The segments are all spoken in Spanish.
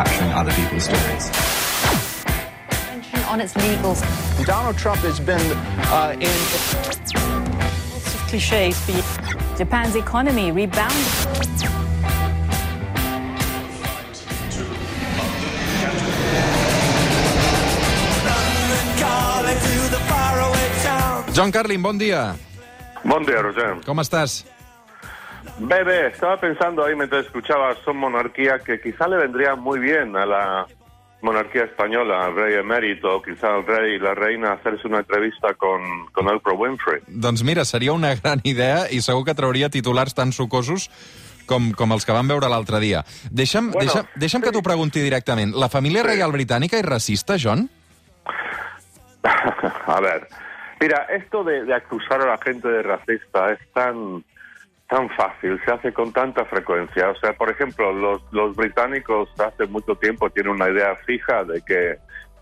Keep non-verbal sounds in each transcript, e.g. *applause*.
capturing other people's stories. On its legals. Donald Trump has been uh, in. Lots of cliches for you. Japan's economy rebounded. John Carlin, bon dia. Buen día, Roger. Com estàs? Bebe, estaba pensando ahí mientras escuchaba Son Monarquía que quizá le vendría muy bien a la monarquía española, al rey emérito, quizá al rey y la reina, hacerse una entrevista con, con Oprah Winfrey. Doncs mira, seria una gran idea i segur que trauria titulars tan sucosos com, com els que vam veure l'altre dia. Deixa'm, Bueno, deixa, deixa'm que sí. t'ho pregunti directament. La família reial britànica és racista, John? *laughs* a ver, mira, esto de, de acusar a la gente de racista es tan tan fácil, se hace con tanta frecuencia. O sea, por ejemplo, los, los británicos hace mucho tiempo tienen una idea fija de que,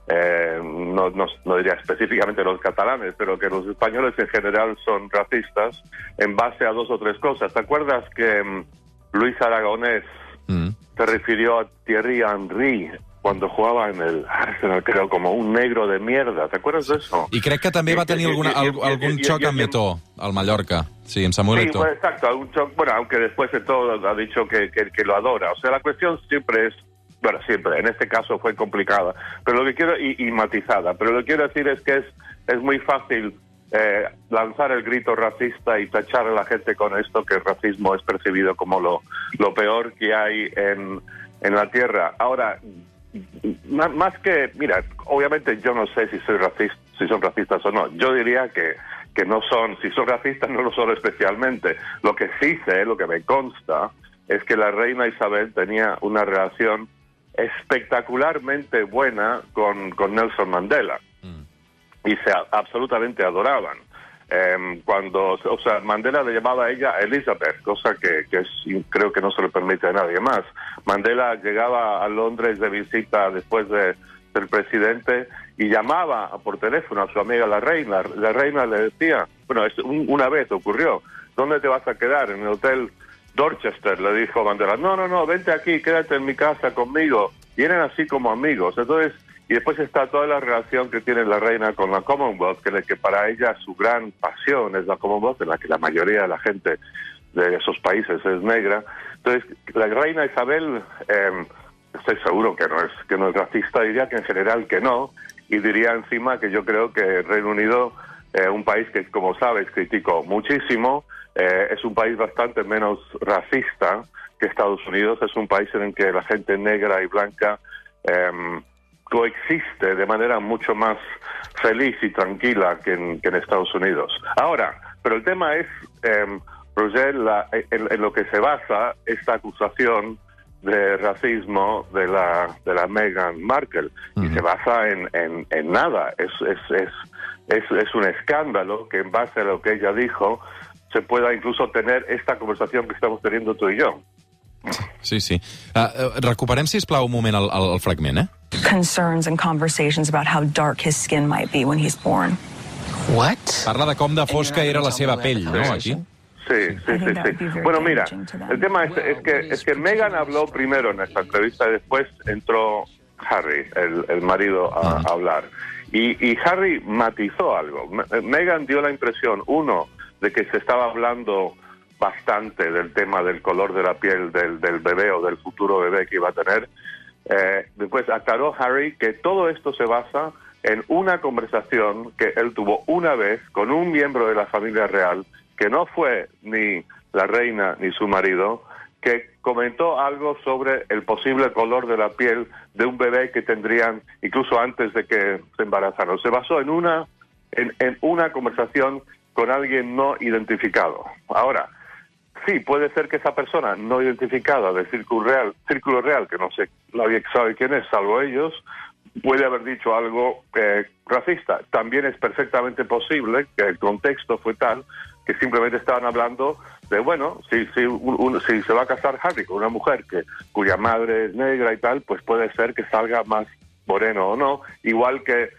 eh, no, no, no diría específicamente los catalanes, pero que los españoles en general son racistas en base a dos o tres cosas. ¿Te acuerdas que mm, Luis Aragonés Mm. se refirió a Thierry Henry cuando jugaba en el Arsenal, creo, como un negro de mierda. ¿Te acuerdas de eso? I crec que també va tenir alguna, al- algun xoc amb Eto'o, al Mallorca. Sí, amb Samuel Sí, Eto'o. bueno, exacto, algún choc- bueno, aunque después de todo ha dicho que, que, que lo adora. O sea, la cuestión siempre es, bueno, siempre, en este caso fue complicada, pero lo que quiero, y, y matizada, pero lo que quiero decir es que es, es muy fácil eh, lanzar el grito racista y tachar a la gente con esto, que el racismo es percibido como lo, lo peor que hay en, en la tierra. Ahora, más, más que, mira, obviamente yo no sé si soy racista, si son racistas o no. Yo diría que, que no son, si son racistas no lo son especialmente. Lo que sí sé, lo que me consta, es que la reina Isabel tenía una relación espectacularmente buena con, con Nelson Mandela y se a- absolutamente adoraban. Em, cuando, o sea, Mandela le llamaba a ella Elizabeth, cosa que, que es, creo que no se le permite a nadie más. Mandela llegaba a Londres de visita después de, presidente y llamaba por teléfono a su amiga la reina. La reina le decía, bueno, es un- una vez ocurrió, ¿dónde te vas a quedar? En el hotel Dorchester, le dijo Mandela. No, no, no, vente aquí, quédate en mi casa conmigo. Vienen así como amigos. Entonces, y después está toda la relación que tiene la reina con la Commonwealth, que, que para ella su gran pasión es la Commonwealth, en la que la mayoría de la gente de esos países es negra. Entonces, la reina Isabel, eh, estoy seguro que no es que no es racista, diría que en general que no, y diría encima que yo creo que Reino Unido, eh, un país que, como sabes, critico muchísimo, eh, es un país bastante menos racista que Estados Unidos, es un país en el que la gente negra y blanca em, coexiste de manera mucho más feliz y tranquila que en, que en Estados Unidos. Ahora, pero el tema es, em, Roger, la- en, en lo que se basa esta acusación de racismo de la de la Meghan Markle y se basa en, en, en nada es es, es es es un escándalo que en base a lo que ella dijo se pueda incluso tener esta conversación que estamos teniendo tú y yo. Sí, sí. Uh, recuperem, un moment el, el, el fragment, eh? Concerns and conversations about how dark his skin might be when he's born. What? Parla de com de fosca era la seva pell, no, aquí? Sí, sí, sí, sí. Bueno, mira, el tema es, es que es que Meghan habló primero en esta entrevista y después entró Harry, el, el marido, a, a hablar. Y, y Harry matizó algo. Me- Meghan dio la impresión, uno, de que se estaba hablando bastante del tema del color de la piel del, del bebé o del futuro bebé que iba a tener. Eh, después aclaró Harry que todo esto se basa en una conversación que él tuvo una vez con un miembro de la familia real, que no fue ni la reina ni su marido, que comentó algo sobre el posible color de la piel de un bebé que tendrían incluso antes de que se embarazaran. Se basó en una, en una conversación con alguien no identificado. Ahora, Sí, puede ser que esa persona no identificada del círculo real, círculo real, que no sé, nadie sabe quién es, salvo ellos, puede haber dicho algo eh, racista. También es perfectamente posible que el contexto fue tal que simplemente estaban hablando de, bueno, si, si, un- si se va a casar Harry con una mujer que cuya madre es negra y tal, pues puede ser que salga más moreno o no, igual que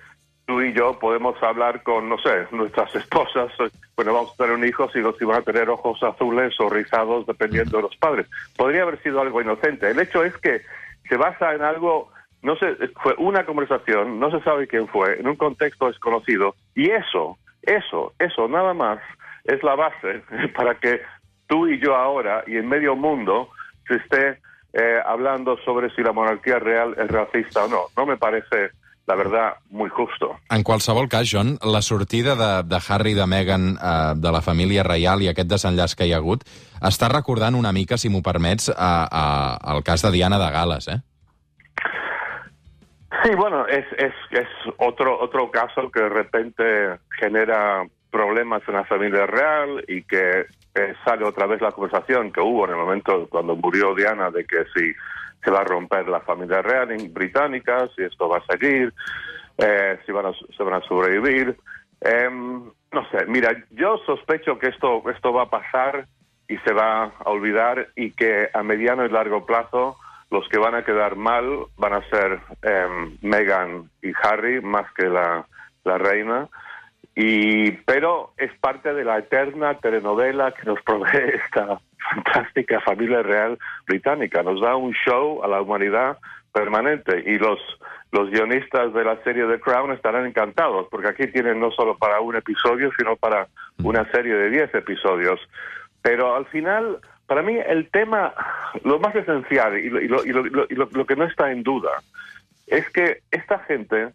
tú y yo podemos hablar con, no sé, nuestras esposas, bueno, vamos a tener un hijo, si, si van a tener ojos azules o rizados, dependiendo de los padres. Podría haber sido algo inocente. El hecho es que se basa en algo, no sé, fue una conversación, no se sabe quién fue, en un contexto desconocido, y eso, eso, eso nada más es la base *laughs* para que tú y yo ahora y en medio mundo se esté eh, hablando sobre si la monarquía real es racista o no. No me parece, la verdad, muy justo. En qualsevol cas, John, la sortida de, de Harry i de Meghan eh, de la família reial i aquest desenllaç que hi ha hagut està recordant una mica, si m'ho permets, a, a, al cas de Diana de Gales, eh? Sí, bueno, es, es, es otro, otro caso que de repente genera problemas en la familia real y que eh, sale otra vez la conversación que hubo en el momento cuando murió Diana de que si se va a romper la familia real británica, si esto va a seguir, eh, si van a, se van a sobrevivir. Em, no sé, mira, yo sospecho que esto, esto va a pasar y se va a olvidar y que a mediano y largo plazo los que van a quedar mal van a ser em, Meghan y Harry más que la, la reina. Y, pero es parte de la eterna telenovela que nos provee *laughs* esta fantástica familia real británica. Nos da un show a la humanidad permanente y los, los guionistas de la serie The Crown estarán encantados porque aquí tienen no solo para un episodio, sino para una serie de 10 episodios. Pero al final, para mí el tema, lo más esencial y lo, y lo, y lo, y lo, lo que no está en duda, es que esta gente,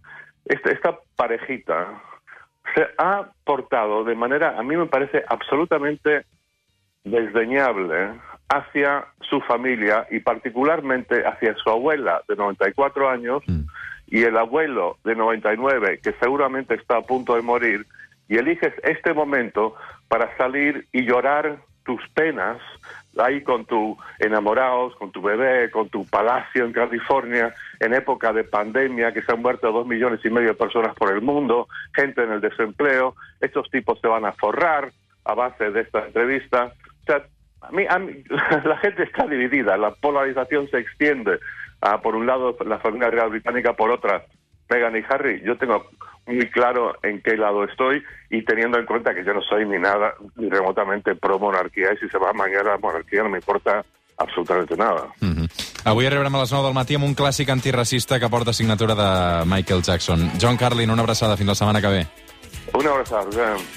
esta, esta parejita, se ha portado de manera, a mí me parece absolutamente desdeñable hacia su familia y particularmente hacia su abuela de 94 años y el abuelo de 99 que seguramente está a punto de morir y eliges este momento para salir y llorar tus penas ahí con tu enamorados, con tu bebé, con tu palacio en California, en época de pandemia, que se han muerto dos millones y medio de personas por el mundo, gente en el desempleo, estos tipos se van a forrar a base de esta entrevista. O sea, a mí, a mí *laughs* la gente está dividida, la polarización se extiende. a por un lado, la familia real británica, por otra, Meghan y Harry. Yo tengo muy claro en qué lado estoy y teniendo en cuenta que yo no soy ni nada, ni remotamente pro monarquia, y si se va mañana la monarquia no me importa absolutamente nada. Mm -hmm. Avui arribarem a les 9 del matí amb un clàssic antiracista que porta signatura de Michael Jackson. John Carlin, una abraçada. Fins la setmana que ve. Una abraçada.